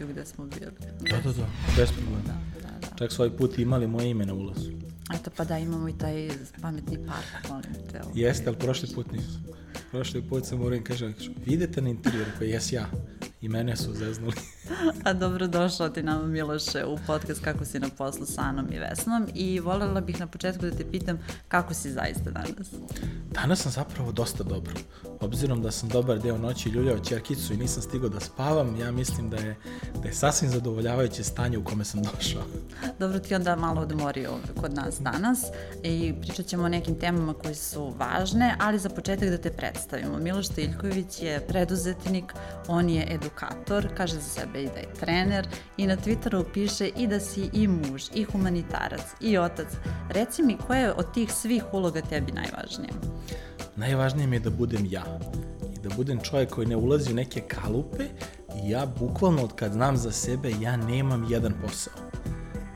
kutiju gde smo bili. Da, da, da, bez problema. Da, da. Čak su ovaj put imali moje ime na ulazu. Eto pa da, imamo i taj pametni park, molim te. ovaj. Jeste, ali prošli put nisu. Prošli put sam moram kaže, vidite na interijeru, pa jes ja. I mene su zeznuli. A dobro došao ti nama Miloše u podcast Kako si na poslu sa Anom i Vesnom i voljela bih na početku da te pitam kako si zaista danas. Danas sam zapravo dosta dobro. Obzirom da sam dobar deo noći ljuljao čerkicu i nisam stigao da spavam, ja mislim da je, da je sasvim zadovoljavajuće stanje u kome sam došao. Dobro ti onda malo odmori ovde kod nas danas i pričat ćemo o nekim temama koje su važne, ali za početak da te predstavimo. Miloš Stiljković je preduzetnik, on je edukator, kaže za sebe i da je trener i na Twitteru piše i da si i muž, i humanitarac, i otac. Reci mi koja je od tih svih uloga tebi najvažnija? Najvažnije mi je da budem ja. I da budem čovjek koji ne ulazi u neke kalupe i ja bukvalno od kad znam za sebe, ja nemam jedan posao.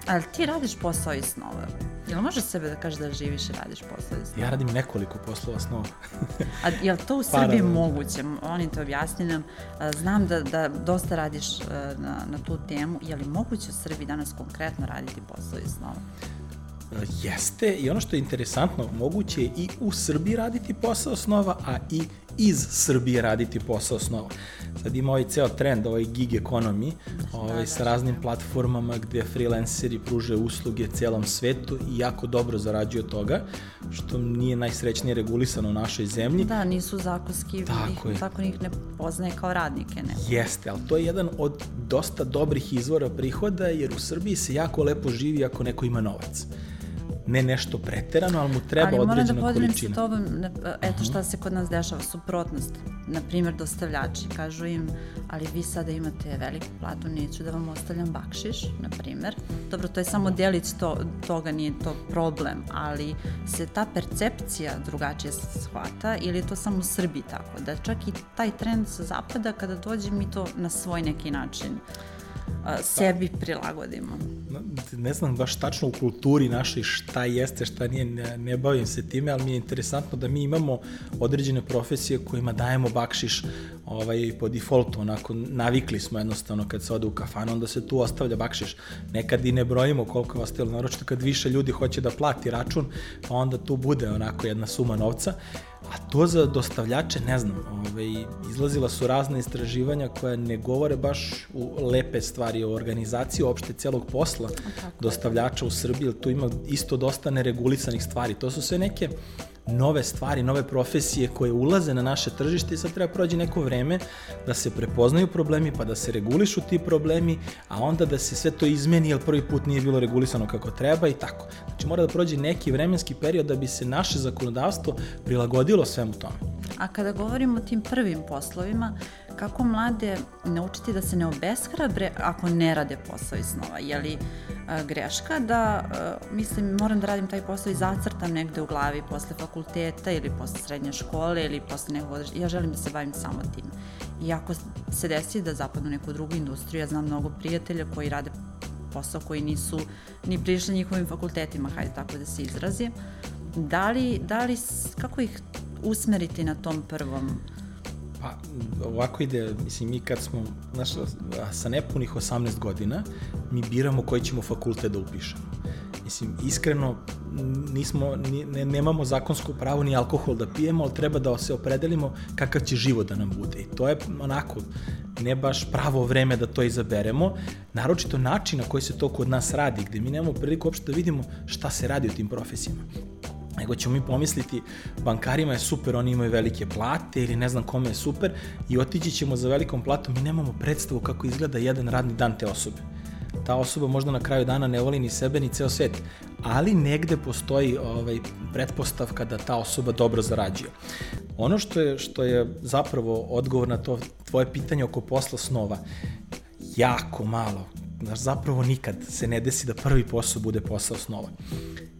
Ali ti radiš posao iz snova? Jel možeš sebe da kažeš da živiš i radiš posao iz snova? Ja radim nekoliko poslova snova. A je li to u Srbiji Paralelno. moguće? Oni te objasni nam. Znam da, da dosta radiš na, na tu temu. Je li moguće u Srbiji danas konkretno raditi posao iz snova? E, Jeste, i ono što je interesantno, moguće je i u Srbiji raditi posao snova, a i iz Srbije raditi posao snova. Sad ima ovaj ceo trend, ovaj gig economy, ovaj, sa raznim platformama gde freelanceri pruže usluge celom svetu i jako dobro zarađuju od toga, što nije najsrećnije regulisano u našoj zemlji. Da, nisu zakonski, Tako ih, zakon ih ne poznaje kao radnike. Ne. Jeste, ali to je jedan od dosta dobrih izvora prihoda, jer u Srbiji se jako lepo živi ako neko ima novac. Ne nešto preterano, ali mu treba Ali moram da određena podelim količina. sa tobom, eto šta se kod nas dešava, suprotnost. Na primjer, dostavljači kažu im, ali vi sada imate veliku platu, neću da vam ostavljam bakšiš, na primjer. Dobro, to je samo delić to, toga, nije to problem, ali se ta percepcija drugačije shvata ili je to samo u Srbiji tako, da čak i taj trend sa zapada, kada dođe mi to na svoj neki način sebi prilagodimo. ne znam baš tačno u kulturi našoj šta jeste, šta nije, ne, ne bavim se time, ali mi je interesantno da mi imamo određene profesije kojima dajemo bakšiš ovaj, po defaultu, onako navikli smo jednostavno kad se ode u kafanu, onda se tu ostavlja bakšiš. Nekad i ne brojimo koliko je ostalo, naročito kad više ljudi hoće da plati račun, pa onda tu bude onako jedna suma novca. A to za dostavljače, ne znam, ovaj, izlazila su razne istraživanja koja ne govore baš u lepe stvari o organizaciji uopšte celog posla dostavljača u Srbiji, jer tu ima isto dosta neregulisanih stvari. To su sve neke nove stvari, nove profesije koje ulaze na naše tržište i sad treba prođe neko vreme da se prepoznaju problemi, pa da se regulišu ti problemi, a onda da se sve to izmeni, jer prvi put nije bilo regulisano kako treba i tako. Znači mora da prođe neki vremenski period da bi se naše zakonodavstvo prilagodilo svemu tome. A kada govorimo o tim prvim poslovima, kako mlade naučiti da se ne obeshrabre ako ne rade posao iz snova? Je li a, greška da, a, mislim, moram da radim taj posao i zacrtam negde u glavi posle fakulteta ili posle srednje škole ili posle nekog određenja, ja želim da se bavim samo tim. I ako se desi da zapadnu neku drugu industriju, ja znam mnogo prijatelja koji rade posao koji nisu ni prišli njihovim fakultetima, hajde tako da se izrazim. Da li, da li, kako ih usmeriti na tom prvom Pa, ovako ide, mislim, mi kad smo, znaš, sa nepunih 18 godina, mi biramo koji ćemo fakultet da upišemo. Mislim, iskreno, nismo, ni, ne, nemamo zakonsko pravo ni alkohol da pijemo, ali treba da se opredelimo kakav će život da nam bude. I to je onako, ne baš pravo vreme da to izaberemo, naročito način na koji se to kod nas radi, gde mi nemamo priliku uopšte da vidimo šta se radi u tim profesijama nego ćemo mi pomisliti bankarima je super, oni imaju velike plate ili ne znam kome je super i otići ćemo za velikom platom i nemamo predstavu kako izgleda jedan radni dan te osobe. Ta osoba možda na kraju dana ne voli ni sebe ni ceo svet, ali negde postoji ovaj pretpostavka da ta osoba dobro zarađuje. Ono što je, što je zapravo odgovor na to tvoje pitanje oko posla snova, jako malo, znaš, zapravo nikad se ne desi da prvi posao bude posao snova.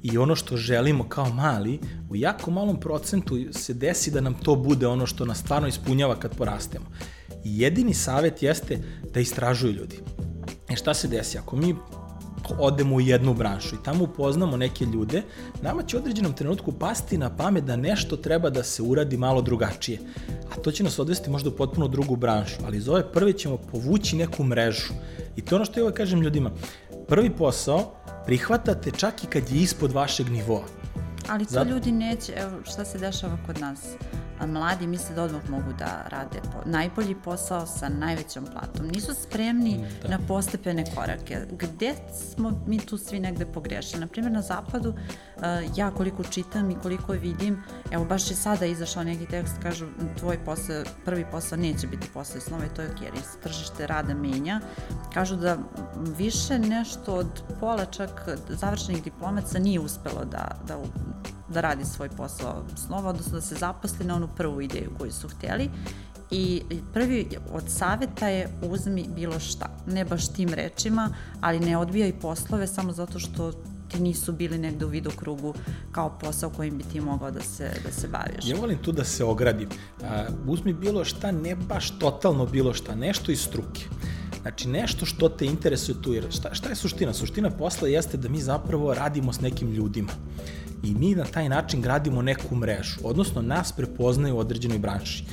I ono što želimo kao mali, u jako malom procentu se desi da nam to bude ono što nas stvarno ispunjava kad porastemo. I jedini savet jeste da istražuju ljudi. E šta se desi? Ako mi odemo u jednu branšu i tamo upoznamo neke ljude, nama će u određenom trenutku pasti na pamet da nešto treba da se uradi malo drugačije. A to će nas odvesti možda u potpuno drugu branšu, ali iz ove prve ćemo povući neku mrežu. I to je ono što ja kažem ljudima. Prvi posao prihvatate čak i kad je ispod vašeg nivoa. Ali to Zato... ljudi neće, evo šta se dešava kod nas mladi misle da odmah mogu da rade po, najbolji posao sa najvećom platom. Nisu spremni mm, da. na postepene korake. Gde smo mi tu svi negde pogrešili? Naprimjer, na zapadu, uh, ja koliko čitam i koliko vidim, evo baš je sada izašao neki tekst, kažu tvoj posao, prvi posao neće biti posao iz nove, to je ok, jer se tržište rada menja. Kažu da više nešto od pola čak završenih diplomaca nije uspelo da, da da radi svoj posao snova, odnosno da se zaposli na onu prvu ideju koju su hteli i prvi od saveta je uzmi bilo šta. Ne baš tim rečima, ali ne odbijaj poslove samo zato što ti nisu bili negde u vidokrugu kao posao kojim bi ti mogao da se, da se baviš. Ja volim tu da se ogradim. Uh, uzmi bilo šta, ne baš totalno bilo šta, nešto iz struke. Znači, nešto što te interesuje tu, jer šta, šta je suština? Suština posla jeste da mi zapravo radimo s nekim ljudima i mi na taj način gradimo neku mrežu, odnosno nas prepoznaju u određenoj branši.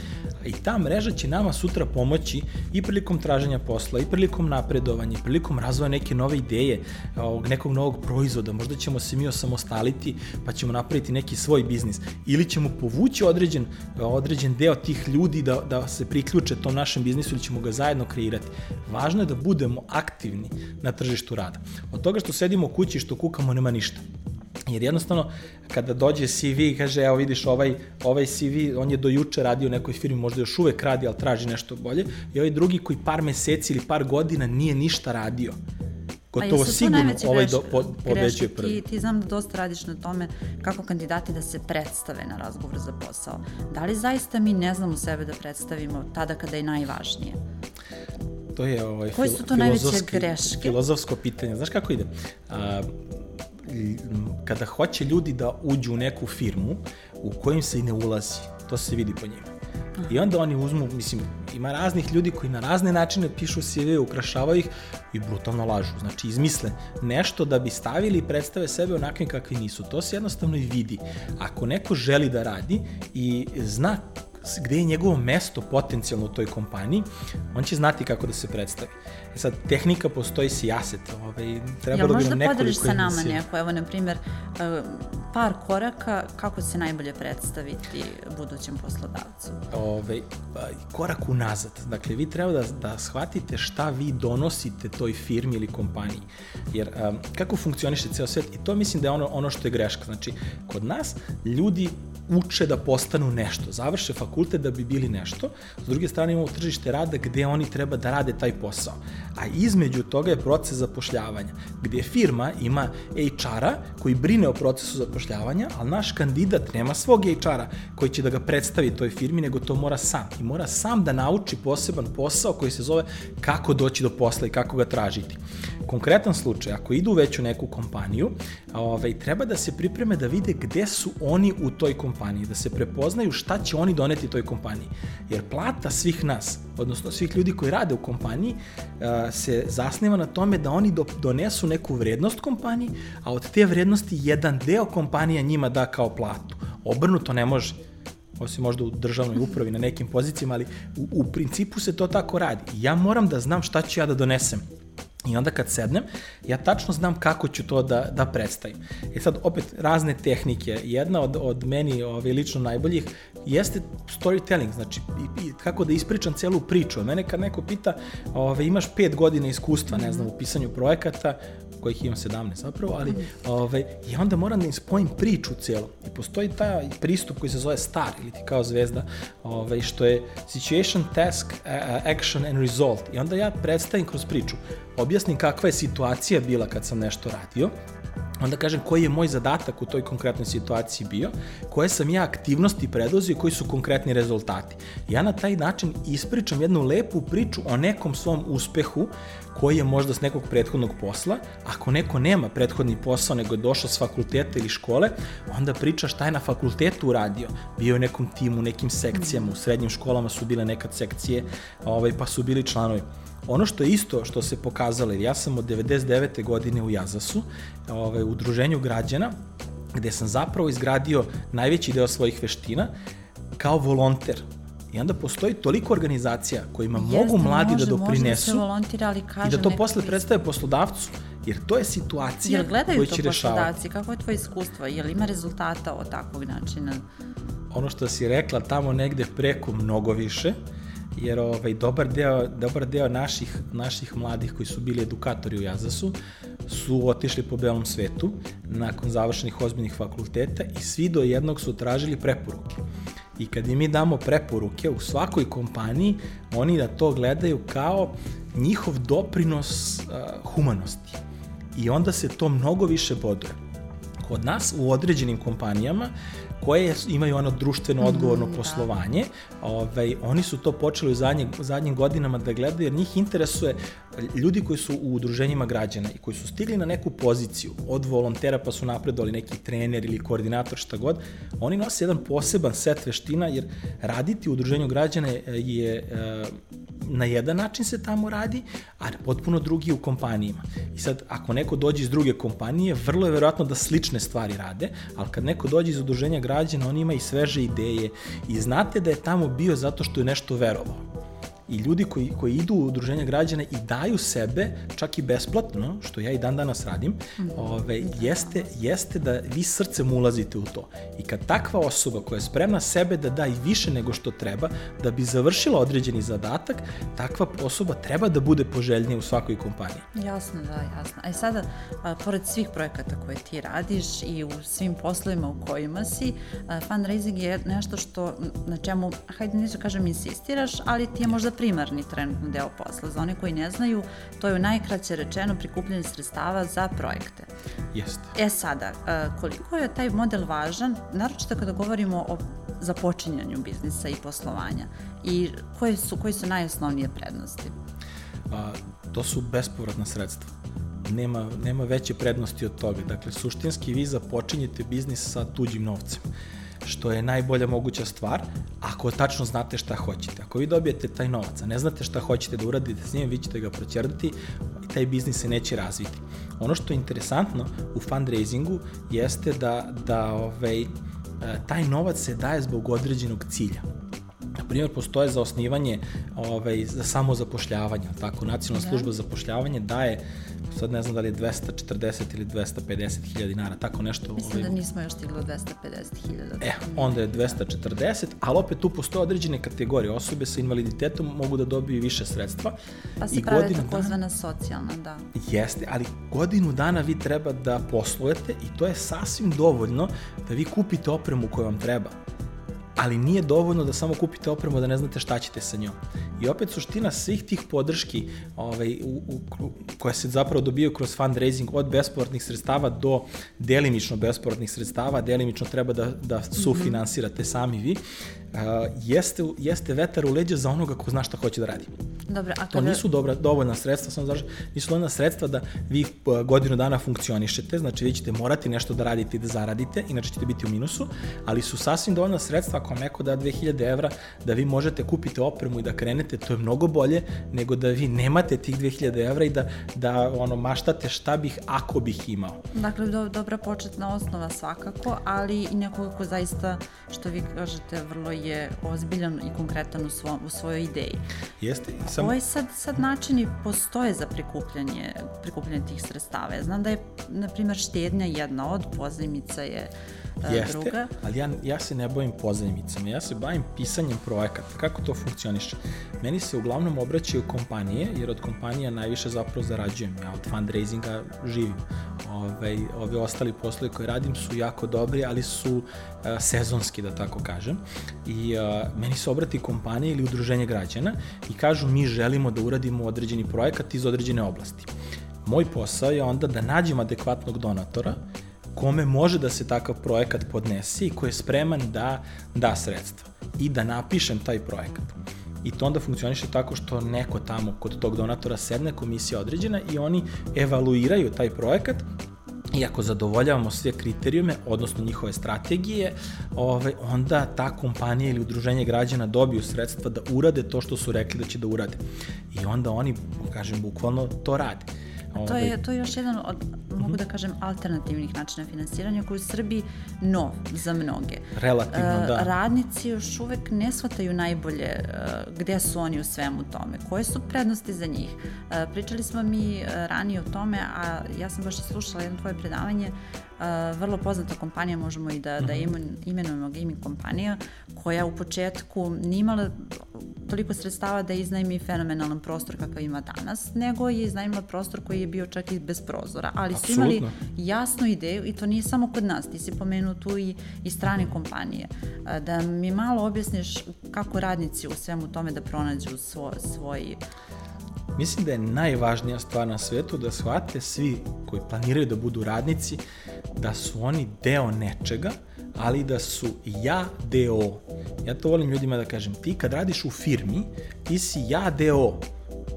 I ta mreža će nama sutra pomoći i prilikom traženja posla, i prilikom napredovanja, i prilikom razvoja neke nove ideje, nekog novog proizvoda. Možda ćemo se mi osamostaliti pa ćemo napraviti neki svoj biznis. Ili ćemo povući određen, određen deo tih ljudi da, da se priključe tom našem biznisu ili ćemo ga zajedno kreirati. Važno je da budemo aktivni na tržištu rada. Od toga što sedimo u kući i što kukamo nema ništa. Jer jednostavno, kada dođe CV i kaže, evo vidiš, ovaj, ovaj CV, on je do juče radio u nekoj firmi, možda još uvek radi, ali traži nešto bolje, i ovaj drugi koji par meseci ili par godina nije ništa radio. Gotovo sigurno ovaj do, po, pobeđuje prvi. Ti, ti znam da dosta radiš na tome kako kandidati da se predstave na razgovor za posao. Da li zaista mi ne znamo sebe da predstavimo tada kada je najvažnije? To je ovaj, su to najveće greške? Filozofsko pitanje. Znaš kako ide? A, kada hoće ljudi da uđu u neku firmu u kojim se i ne ulazi, to se vidi po njima. I onda oni uzmu, mislim, ima raznih ljudi koji na razne načine pišu CV, ukrašavaju ih i brutalno lažu. Znači, izmisle nešto da bi stavili i predstave sebe onakvim kakvi nisu. To se jednostavno i vidi. Ako neko želi da radi i zna gde je njegovo mesto potencijalno u toj kompaniji, on će znati kako da se predstavi. E sad, tehnika postoji sijaset, ovaj, trebalo bi nam nekoliko... Ja, možda podeliš sa nama neko, evo, na primjer, e, par koraka kako se najbolje predstaviti budućem poslodavcu? Ove, korak unazad. Dakle, vi treba da, da shvatite šta vi donosite toj firmi ili kompaniji. Jer um, kako funkcioniše ceo svet, i to mislim da je ono, ono što je greška. Znači, kod nas ljudi uče da postanu nešto, završe fakultet da bi bili nešto, s druge strane imamo tržište rada gde oni treba da rade taj posao. A između toga je proces zapošljavanja, gde firma ima HR-a koji brine o procesu zapošljavanja, ali naš kandidat nema svog HR-a koji će da ga predstavi toj firmi, nego to mora sam. I mora sam da nauči poseban posao koji se zove kako doći do posla i kako ga tražiti. Konkretan slučaj, ako idu već u neku kompaniju, ovaj, treba da se pripreme da vide gde su oni u toj kompaniji, da se prepoznaju šta će oni doneti toj kompaniji. Jer plata svih nas, odnosno svih ljudi koji rade u kompaniji, se zasniva na tome da oni donesu neku vrednost kompaniji, a od te vrednosti jedan deo kompanija njima da kao platu. Obrnuto ne može osim možda u državnoj upravi na nekim pozicijama, ali u, u principu se to tako radi. Ja moram da znam šta ću ja da donesem I onda kad sednem, ja tačno znam kako ću to da, da predstavim. I e sad, opet, razne tehnike. Jedna od, od meni ove, lično najboljih jeste storytelling, znači i, i, kako da ispričam celu priču. Mene kad neko pita, ove, imaš pet godina iskustva, ne znam, u pisanju projekata, kojih imam 17 zapravo, ali ovaj, ja onda moram da im spojim priču celu. I postoji taj pristup koji se zove STAR, ili ti kao zvezda, ovaj, što je Situation, Task, Action and Result. I onda ja predstavim kroz priču, objasnim kakva je situacija bila kad sam nešto radio, onda kažem koji je moj zadatak u toj konkretnoj situaciji bio, koje sam ja aktivnosti preduzio i koji su konkretni rezultati. Ja na taj način ispričam jednu lepu priču o nekom svom uspehu koji je možda s nekog prethodnog posla. Ako neko nema prethodni posao nego je došao s fakulteta ili škole, onda priča šta je na fakultetu uradio. Bio je u nekom timu, nekim sekcijama, u srednjim školama su bile nekad sekcije, ovaj, pa su bili članovi Ono što je isto što se pokazalo, jer ja sam od 99. godine u Jazasu, ovaj, u udruženju građana, gde sam zapravo izgradio najveći deo svojih veština kao volonter. I onda postoji toliko organizacija kojima Jeste, mogu mladi može, da doprinesu može da se volontira, ali i da to posle predstave poslodavcu. Jer to je situacija Jel gledaju to poslodavci? Kako je tvoje iskustvo? Jel ima rezultata od takvog načina? Ono što si rekla, tamo negde preko mnogo više, jer ovaj, dobar, deo, dobar deo naših, naših mladih koji su bili edukatori u Jazasu su otišli po belom svetu nakon završenih ozbiljnih fakulteta i svi do jednog su tražili preporuke. I kad im mi damo preporuke u svakoj kompaniji, oni da to gledaju kao njihov doprinos uh, humanosti. I onda se to mnogo više boduje. Kod nas u određenim kompanijama koje imaju ono društveno odgovorno mm, poslovanje, da. ovaj, oni su to počeli u zadnjim, zadnjim godinama da gledaju, jer njih interesuje ljudi koji su u udruženjima građana i koji su stigli na neku poziciju, od volontera pa su napredovali neki trener ili koordinator, šta god, oni nose jedan poseban set veština, jer raditi u udruženju građana je e, na jedan način se tamo radi, a potpuno drugi u kompanijima. I sad, ako neko dođe iz druge kompanije, vrlo je verovatno da slične stvari rade, ali kad neko dođe iz udruženja građana, on ima i sveže ideje i znate da je tamo bio zato što je nešto verovao i ljudi koji, koji idu u udruženja građana i daju sebe, čak i besplatno, što ja i dan danas radim, ove, jeste, jeste da vi srcem ulazite u to. I kad takva osoba koja je spremna sebe da da i više nego što treba, da bi završila određeni zadatak, takva osoba treba da bude poželjnija u svakoj kompaniji. Jasno, da, jasno. A i sada, a, pored svih projekata koje ti radiš i u svim poslovima u kojima si, a, fundraising je nešto što, na čemu, hajde nisu kažem insistiraš, ali ti je možda primarni trenutno deo posla. Za one koji ne znaju, to je u najkraće rečeno prikupljanje sredstava za projekte. Jeste. E sada, e, koliko je taj model važan, naročito kada govorimo o započinjanju biznisa i poslovanja i koje su, koji su najosnovnije prednosti? A, to su bespovratna sredstva. Nema, nema veće prednosti od toga. Dakle, suštinski vi započinjete biznis sa tuđim novcem što je najbolja moguća stvar, ako tačno znate šta hoćete. Ako vi dobijete taj novac, a ne znate šta hoćete da uradite s njim, vi ćete ga proćerdati i taj biznis se neće razviti. Ono što je interesantno u fundraisingu jeste da, da ovaj, taj novac se daje zbog određenog cilja. Na primjer, postoje za osnivanje ovaj, za samozapošljavanje, tako, Nacionalna da. služba za zapošljavanje daje sad ne znam da li je 240 ili 250 hiljada dinara, tako nešto. Mislim ovaj... da nismo još stigli 250 hiljada. E, onda je 240, ali opet tu postoje određene kategorije. Osobe sa invaliditetom mogu da dobiju više sredstva. Pa se I pravi takozvana dana... socijalna, da. Jeste, ali godinu dana vi treba da poslujete i to je sasvim dovoljno da vi kupite opremu koju vam treba ali nije dovoljno da samo kupite opremu da ne znate šta ćete sa njom. I opet suština svih tih podrški ovaj, u, u, koje se zapravo dobijaju kroz fundraising od besportnih sredstava do delimično besportnih sredstava, delimično treba da, da sufinansirate sami vi, uh, jeste, jeste vetar u leđa za onoga ko zna šta hoće da radi. Dobro, a kada... To nisu dobra, dovoljna sredstva, samo zašto, nisu dovoljna sredstva da vi godinu dana funkcionišete, znači vi ćete morati nešto da radite i da zaradite, inače ćete biti u minusu, ali su sasvim dovoljna sredstva ako vam neko da 2000 evra da vi možete kupiti opremu i da krenete, to je mnogo bolje nego da vi nemate tih 2000 evra i da, da ono, maštate šta bih ako bih imao. Dakle, do, dobra početna osnova svakako, ali i nekoga ko zaista, što vi kažete, vrlo je ozbiljan i konkretan u, svo, u svojoj ideji. Jeste. Sam... Koji sad, sad načini postoje za prikupljanje, prikupljanje tih sredstava? Ja znam da je, na primjer, štednja jedna od pozajmica je E, Jeste, druga. ali ja, ja se ne bavim pozajmicama, ja se bavim pisanjem projekata. Kako to funkcioniše? Meni se uglavnom obraćaju kompanije, jer od kompanija najviše zapravo zarađujem. Ja od fundraisinga živim. Ove, ove ostali poslovi koje radim su jako dobri, ali su uh, sezonski, da tako kažem. I uh, meni se obrati kompanija ili udruženje građana i kažu mi želimo da uradimo određeni projekat iz određene oblasti. Moj posao je onda da nađem adekvatnog donatora, kome može da se takav projekat podnese i ko je spreman da da sredstva i da napišem taj projekat. I to onda funkcioniše tako što neko tamo kod tog donatora sedne, komisija određena i oni evaluiraju taj projekat i ako zadovoljavamo sve kriterijume, odnosno njihove strategije, ovaj, onda ta kompanija ili udruženje građana dobiju sredstva da urade to što su rekli da će da urade. I onda oni, kažem, bukvalno to rade. To je, to je još jedan od, mogu da kažem, alternativnih načina finansiranja koji je u Srbiji nov za mnoge. Relativno, da. Radnici još uvek ne shvataju najbolje e, gde su oni u svemu tome, koje su prednosti za njih. E, pričali smo mi ranije o tome, a ja sam baš slušala jedno tvoje predavanje vrlo poznata kompanija, možemo i da, da mhm. imenujemo gaming kompanija, koja u početku nije imala toliko sredstava da iznajmi fenomenalan prostor kakav ima danas, nego je iznajmila prostor koji je bio čak i bez prozora, ali su imali jasnu ideju i to nije samo kod nas, ti si pomenuo tu i, i strane kompanije. Da mi malo objasniš kako radnici u svemu tome da pronađu svoj, svoj Mislim da je najvažnija stvar na svetu da shvate svi koji planiraju da budu radnici da su oni deo nečega, ali da su ja deo. Ja to volim ljudima da kažem, ti kad radiš u firmi, ti si ja deo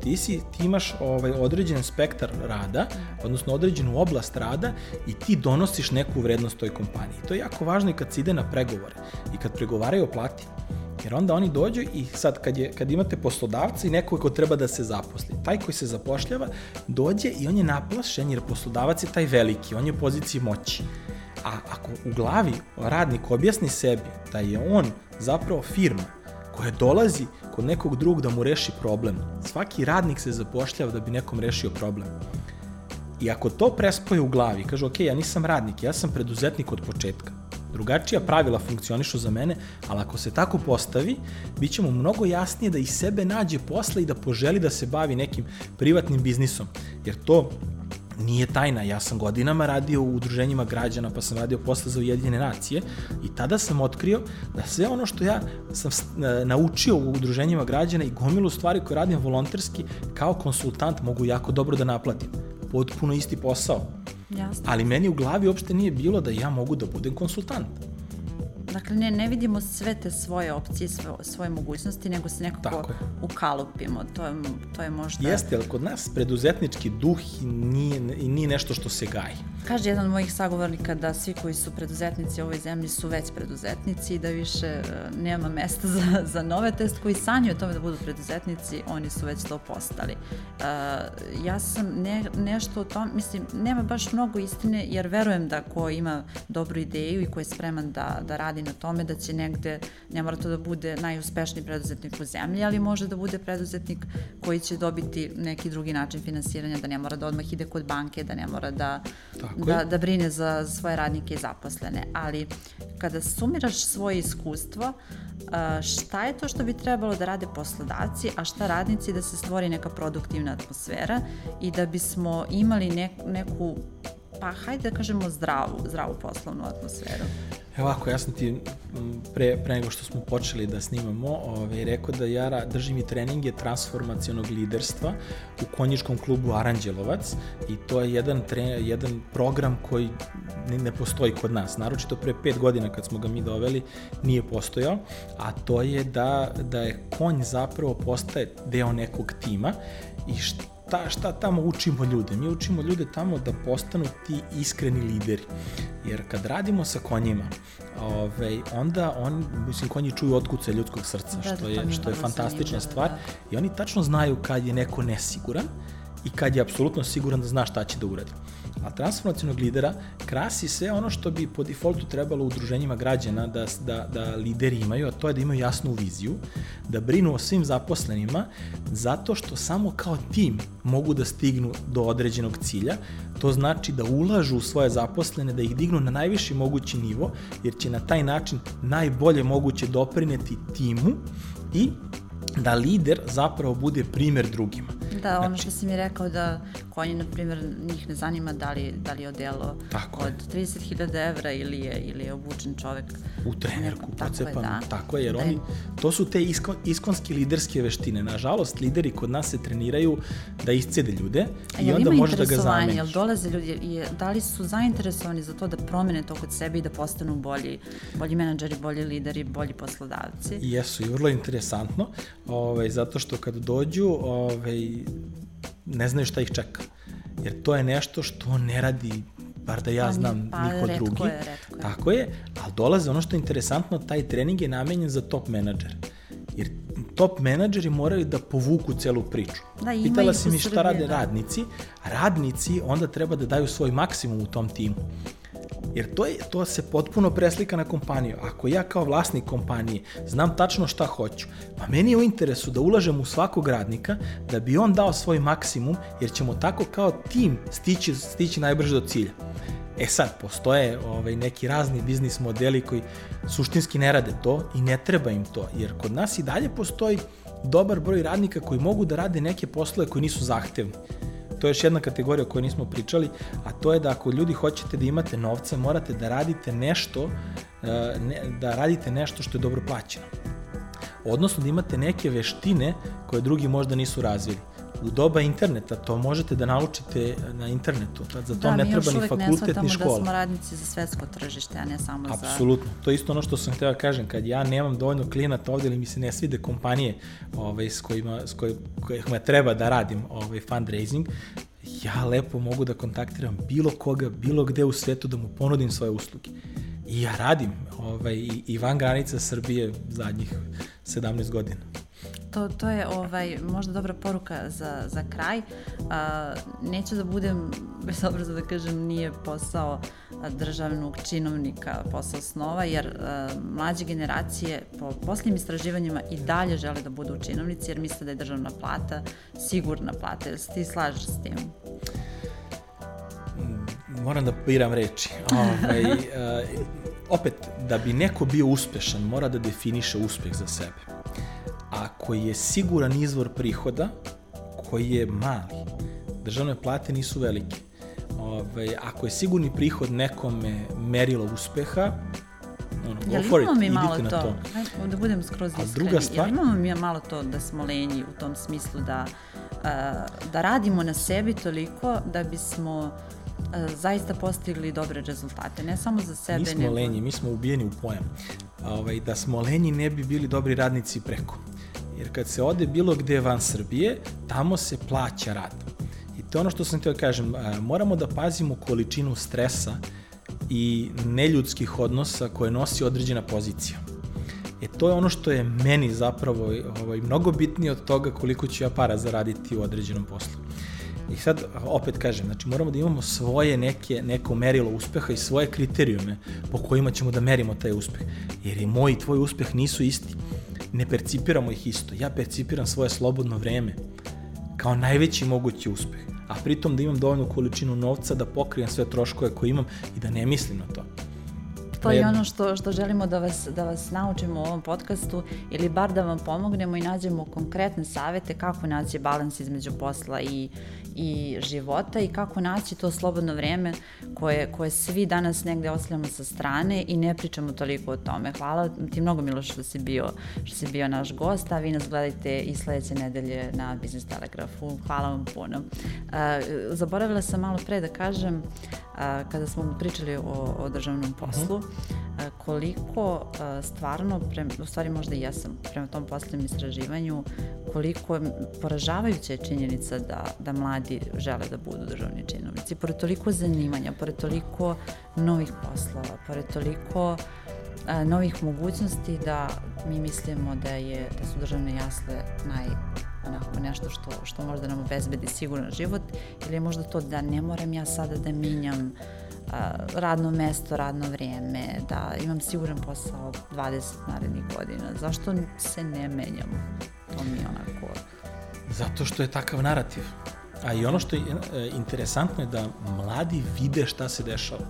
ti, si, ti imaš ovaj, određen spektar rada, odnosno određenu oblast rada i ti donosiš neku vrednost toj kompaniji. To je jako važno i kad se ide na pregovore i kad pregovaraju o plati. Jer onda oni dođu i sad kad, je, kad imate poslodavca i nekog ko treba da se zaposli, taj koji se zapošljava dođe i on je naplašen jer poslodavac je taj veliki, on je u poziciji moći. A ako u glavi radnik objasni sebi da je on zapravo firma koja dolazi kod nekog drugog da mu reši problem, svaki radnik se zapošljava da bi nekom rešio problem. I ako to prespoje u glavi, kaže, ok, ja nisam radnik, ja sam preduzetnik od početka, drugačija pravila funkcionišu za mene, ali ako se tako postavi, bit će mu mnogo jasnije da i sebe nađe posle i da poželi da se bavi nekim privatnim biznisom. Jer to nije tajna, ja sam godinama radio u udruženjima građana, pa sam radio posle za Ujedinjene nacije i tada sam otkrio da sve ono što ja sam naučio u udruženjima građana i gomilu stvari koje radim volonterski, kao konsultant mogu jako dobro da naplatim. Potpuno isti posao Jasno. Ali meni u glavi uopšte nije bilo da ja mogu da budem konsultant. Dakle, ne, ne vidimo sve te svoje opcije, svoje, svoje mogućnosti, nego se nekako ukalupimo. To je, to je možda... Jeste, ali kod nas preduzetnički duh nije, nije nešto što se gaji. Kaže jedan od mojih sagovornika da svi koji su preduzetnici u ovoj zemlji su već preduzetnici i da više e, nema mesta za, za nove, test koji sanju o tome da budu preduzetnici, oni su već to postali. Uh, ja sam ne, nešto o tom, mislim, nema baš mnogo istine, jer verujem da ko ima dobru ideju i ko je spreman da, da radi na tome, da će negde, ne mora to da bude najuspešniji preduzetnik u zemlji, ali može da bude preduzetnik koji će dobiti neki drugi način finansiranja, da ne mora da odmah ide kod banke, da ne mora da da, da brine za svoje radnike i zaposlene. Ali kada sumiraš svoje iskustvo, šta je to što bi trebalo da rade poslodavci, a šta radnici da se stvori neka produktivna atmosfera i da bismo imali nek, neku pa hajde da kažemo zdravu, zdravu poslovnu atmosferu. Evo ako, ja sam ti pre, pre nego što smo počeli da snimamo, ovaj, rekao da ja držim i treninge transformacionog liderstva u konjičkom klubu Aranđelovac i to je jedan, tre, jedan program koji ne, ne postoji kod nas. Naročito pre pet godina kad smo ga mi doveli nije postojao, a to je da, da je konj zapravo postaje deo nekog tima i šta šta, šta tamo učimo ljude? Mi učimo ljude tamo da postanu ti iskreni lideri. Jer kad radimo sa konjima, ovaj, onda on, mislim, konji čuju otkuce ljudskog srca, da, što je, što je fantastična stvar. Da. I oni tačno znaju kad je neko nesiguran i kad je apsolutno siguran da zna šta će da uradi a transformacijonog lidera krasi sve ono što bi po defaultu trebalo udruženjima građana da, da, da lideri imaju, a to je da imaju jasnu viziju, da brinu o svim zaposlenima, zato što samo kao tim mogu da stignu do određenog cilja, to znači da ulažu u svoje zaposlene, da ih dignu na najviši mogući nivo, jer će na taj način najbolje moguće doprineti timu i da lider zapravo bude primer drugima. Da, ono znači, što si mi rekao da konji, na primjer, njih ne zanima da li, da li je odelo tako od 30.000 evra ili je, ili je obučen čovek. U trenerku, pocepan, tako je, da. tako je jer da oni, to su te iskon, iskonske liderske veštine. Nažalost, lideri kod nas se treniraju da iscede ljude i onda može da ga zameniš. Jel dolaze ljudi, da li su zainteresovani za to da promene to kod sebe i da postanu bolji, bolji menadžeri, bolji lideri, bolji poslodavci? Jesu i vrlo interesantno, ovaj, zato što kad dođu, ovaj, ne znaju šta ih čeka. Jer to je nešto što ne radi bar da ja Pa, znam, pa, niko drugi. je, je. Tako je, ali dolaze, ono što je interesantno, taj trening je namenjen za top menadžer. Jer top menadžeri moraju da povuku celu priču. Da, ima Pitala si mi šta rade da. radnici. Radnici onda treba da daju svoj maksimum u tom timu. Jer to, je, to se potpuno preslika na kompaniju. Ako ja kao vlasnik kompanije znam tačno šta hoću, pa meni je u interesu da ulažem u svakog radnika da bi on dao svoj maksimum, jer ćemo tako kao tim stići, stići najbrže do cilja. E sad, postoje ovaj, neki razni biznis modeli koji suštinski ne rade to i ne treba im to, jer kod nas i dalje postoji dobar broj radnika koji mogu da rade neke poslove koji nisu zahtevni. To je još jedna kategorija o kojoj nismo pričali, a to je da ako ljudi hoćete da imate novca, morate da radite nešto, e, da radite nešto što je dobro plaćeno. Odnosno da imate neke veštine koje drugi možda nisu razvili. U doba interneta to možete da naučite na internetu, za to da, ne mi treba još ni fakultet ni škola. da smo radnici za svetsko tržište, a ne samo za... Apsolutno. To je isto ono što sam hteo da kažem. Kad ja nemam dovoljno klijenata ovde ili mi se ne svide kompanije ovaj, s, kojima, s koj, kojima treba da radim ovaj, fundraising, ja lepo mogu da kontaktiram bilo koga, bilo gde u svetu da mu ponudim svoje usluge. I ja radim ovaj, i, i van granica Srbije zadnjih 17 godina. To, to je ovaj, možda dobra poruka za, za kraj. A, neću da budem, bez obraza da kažem, nije posao državnog činovnika, posao snova, jer a, mlađe generacije po posljednjim istraživanjima i dalje žele da budu činovnici, jer misle da je državna plata sigurna plata. Jel ti slažeš s tim? moram da biram reči. Ovaj, uh, opet, da bi neko bio uspešan, mora da definiše uspeh za sebe. Ako je siguran izvor prihoda, koji je mali, državne plate nisu velike. Ovaj, ako je sigurni prihod nekome merilo uspeha, ono, go Jel for it, mi idite malo na to, to. Ajde, da budem skroz A iskreni, druga stvar- jel imamo mi malo to da smo lenji u tom smislu da, da radimo na sebi toliko da bismo zaista postigli dobre rezultate, ne samo za sebe, Mi smo nego... lenji, mi smo ubijeni u pojam. Ovaj, da smo lenji ne bi bili dobri radnici preko. Jer kad se ode bilo gde van Srbije, tamo se plaća rad. I to je ono što sam teo da kažem, moramo da pazimo količinu stresa i neljudskih odnosa koje nosi određena pozicija. E to je ono što je meni zapravo ovaj, mnogo bitnije od toga koliko ću ja para zaraditi u određenom poslu. I sad, opet kažem, znači moramo da imamo svoje neke, neko merilo uspeha i svoje kriterijume po kojima ćemo da merimo taj uspeh. Jer i moj i tvoj uspeh nisu isti. Ne percipiramo ih isto. Ja percipiram svoje slobodno vreme kao najveći mogući uspeh. A pritom da imam dovoljnu količinu novca da pokrijem sve troškove koje imam i da ne mislim na to. To je ono što, što želimo da vas, da vas naučimo u ovom podcastu ili bar da vam pomognemo i nađemo konkretne savete kako naći balans između posla i, i života i kako naći to slobodno vreme koje, koje svi danas negde ostavljamo sa strane i ne pričamo toliko o tome. Hvala ti mnogo Miloš što si bio, što si bio naš gost, a vi nas gledajte i sledeće nedelje na Business Telegrafu. Hvala vam puno. Zaboravila sam malo pre da kažem kada smo pričali o, o državnom poslu, a, koliko stvarno, pre, u stvari možda i jesam, prema tom posljednjem istraživanju, koliko je poražavajuća je činjenica da, da mladi žele da budu državni činovnici. Pored toliko zanimanja, pored toliko novih poslova, pored toliko a, novih mogućnosti da mi mislimo da je da su državne jasle naj onako nešto što, što možda nam obezbedi siguran život ili možda to da ne moram ja sada da minjam a, radno mesto, radno vrijeme, da imam siguran posao 20 narednih godina. Zašto se ne menjamo? To mi je onako... Zato što je takav narativ. A i ono što je e, interesantno je da mladi vide šta se dešava.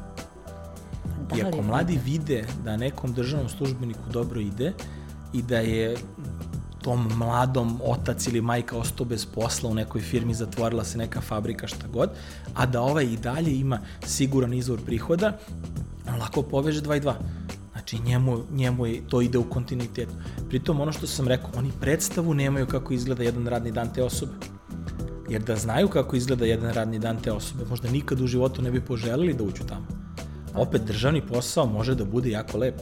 Da I ako mladi vide da nekom državnom službeniku dobro ide i da je tom mladom otac ili majka ostao bez posla u nekoj firmi, zatvorila se neka fabrika, šta god, a da ovaj i dalje ima siguran izvor prihoda, on lako poveže 2 i 2. Znači njemu, njemu je, to ide u kontinuitetu. Pritom ono što sam rekao, oni predstavu nemaju kako izgleda jedan radni dan te osobe. Jer da znaju kako izgleda jedan radni dan te osobe, možda nikad u životu ne bi poželili da uđu tamo. Opet, državni posao može da bude jako lep.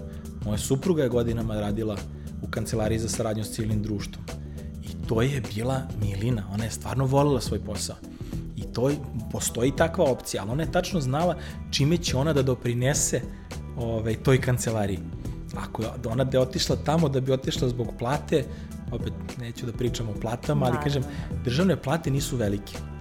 Moja supruga je godinama radila u kancelariji za saradnju s civilnim društvom. I to je bila milina, ona je stvarno volila svoj posao. I to postoji takva opcija, ali ona je tačno znala čime će ona da doprinese ovaj, toj kancelariji. Ako ona da je otišla tamo da bi otišla zbog plate, opet neću da pričam o platama, ali kažem, državne plate nisu velike.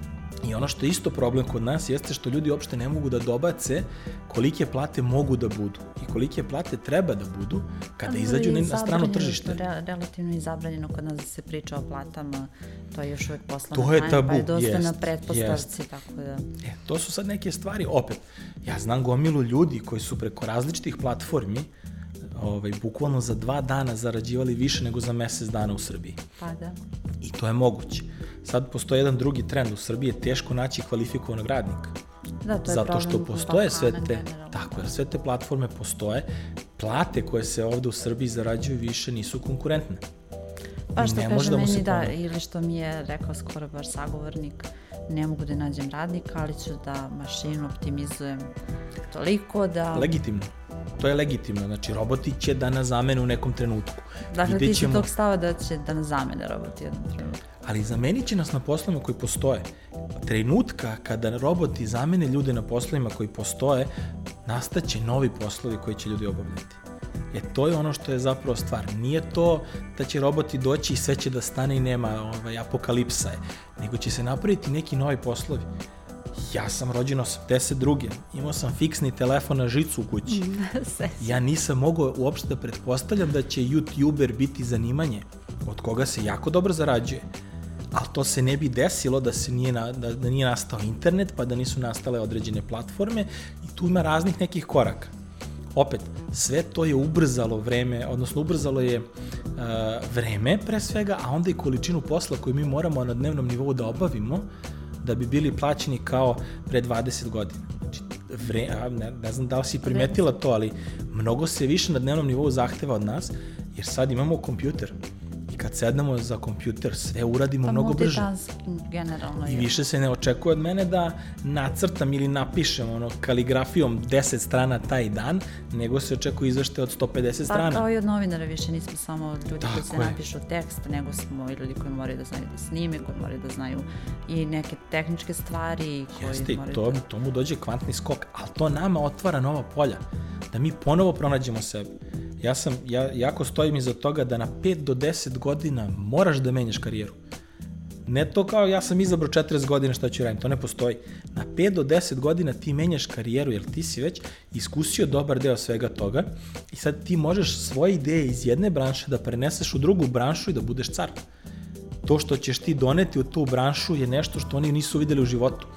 I ono što je isto problem kod nas jeste što ljudi uopšte ne mogu da dobace kolike plate mogu da budu i kolike plate treba da budu kada izađu na strano tržište. Re, relativno i zabranjeno kod nas da se priča o platama, to je još uvek poslana to je tabu, pa je dosta jest, na pretpostavci, jest. tako da... E, to su sad neke stvari, opet, ja znam gomilu ljudi koji su preko različitih platformi ovaj, bukvalno za dva dana zarađivali više nego za mesec dana u Srbiji. Pa da. I to je moguće. Sad postoji jedan drugi trend. U Srbiji je teško naći kvalifikovanog radnika. Da, to je Zato što postoje sve te, generalno. tako jer sve te platforme postoje, plate koje se ovde u Srbiji zarađuju više nisu konkurentne. Pa što kaže da meni da, ili što mi je rekao skoro baš sagovornik, ne mogu da nađem radnika, ali ću da mašinu optimizujem toliko da... Legitimno to je legitimno, znači roboti će da nas zamene u nekom trenutku. Dakle, Videćemo... ti si tog stava da će da nas zamene roboti u jednom trenutku. Ali zamenit će nas na poslovima koji postoje. Trenutka kada roboti zamene ljude na poslovima koji postoje, nastaće novi poslovi koji će ljudi obavljati. E to je ono što je zapravo stvar. Nije to da će roboti doći i sve će da stane i nema ovaj, apokalipsa je, nego će se napraviti neki novi poslovi. Ja sam rođen 82. Imao sam fiksni telefon na žicu u kući. ja nisam mogao uopšte da pretpostavljam da će youtuber biti zanimanje od koga se jako dobro zarađuje. Ali to se ne bi desilo da se nije, na, da, da nije nastao internet, pa da nisu nastale određene platforme i tu ima raznih nekih koraka. Opet, sve to je ubrzalo vreme, odnosno ubrzalo je uh, vreme pre svega, a onda i količinu posla koju mi moramo na dnevnom nivou da obavimo, da bi bili plaćeni kao pre 20 godina. Znači, vre, ne, ne znam da li si primetila to, ali mnogo se više na dnevnom nivou zahteva od nas, jer sad imamo kompjuter kad sednemo za kompjuter, sve uradimo pa mnogo brže. generalno. I više se ne očekuje od mene da nacrtam ili napišem ono, kaligrafijom 10 strana taj dan, nego se očekuje izvešte od 150 pa, strana. Pa kao i od novinara više nismo samo ljudi Tako koji se je. napišu tekst, nego smo i ljudi koji moraju da znaju da snime, koji moraju da znaju i neke tehničke stvari. Koji Jeste, to, da... to mu dođe kvantni skok, ali to nama otvara nova polja, da mi ponovo pronađemo sebe Ja sam, ja jako stojim iza toga da na 5 do 10 godina moraš da menjaš karijeru. Ne to kao ja sam izabrao 40 godina šta ću raditi, to ne postoji. Na 5 do 10 godina ti menjaš karijeru jer ti si već iskusio dobar deo svega toga i sad ti možeš svoje ideje iz jedne branše da preneseš u drugu branšu i da budeš car. To što ćeš ti doneti u tu branšu je nešto što oni nisu videli u životu.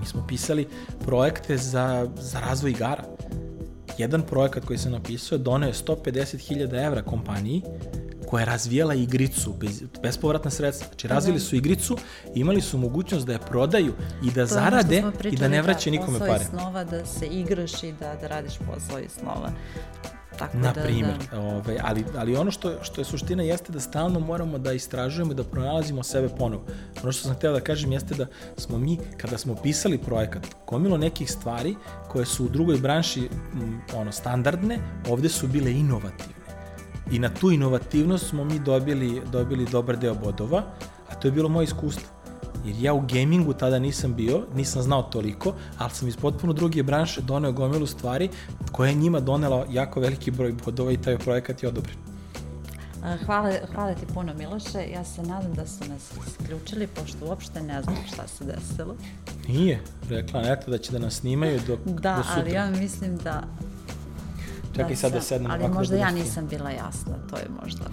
Mi smo pisali projekte za, za razvoj igara jedan projekat koji sam napisao doneo je 150.000 evra kompaniji koja je razvijala igricu, bez, bespovratna sredstva. Znači, pa razvili da. su igricu, imali su mogućnost da je prodaju i da to zarade i da ne vraćaju nikome pare. Posao iz snova, da se igraš i da, da radiš posao iz snova. Tako Na da, primjer, da... Ovaj, ali, ali ono što, što je suština jeste da stalno moramo da istražujemo i da pronalazimo sebe ponovo. Ono što sam htela da kažem jeste da smo mi, kada smo pisali projekat, komilo nekih stvari koje su u drugoj branši m, ono, standardne, ovde su bile inovativne. I na tu inovativnost smo mi dobili, dobili dobar deo bodova, a to je bilo moje iskustvo jer ja u gamingu tada nisam bio, nisam znao toliko, ali sam iz potpuno druge branše doneo gomilu stvari koja je njima donela jako veliki broj bodova i taj projekat je odobren. Hvala, hvala ti puno Miloše, ja se nadam da su nas isključili, pošto uopšte ne znam šta se desilo. Nije, rekla Neta da će da nas snimaju do, da, do sutra. ali ja mislim da... Čekaj da sad da sednem Ali možda da ja nisam bila jasna, to je možda...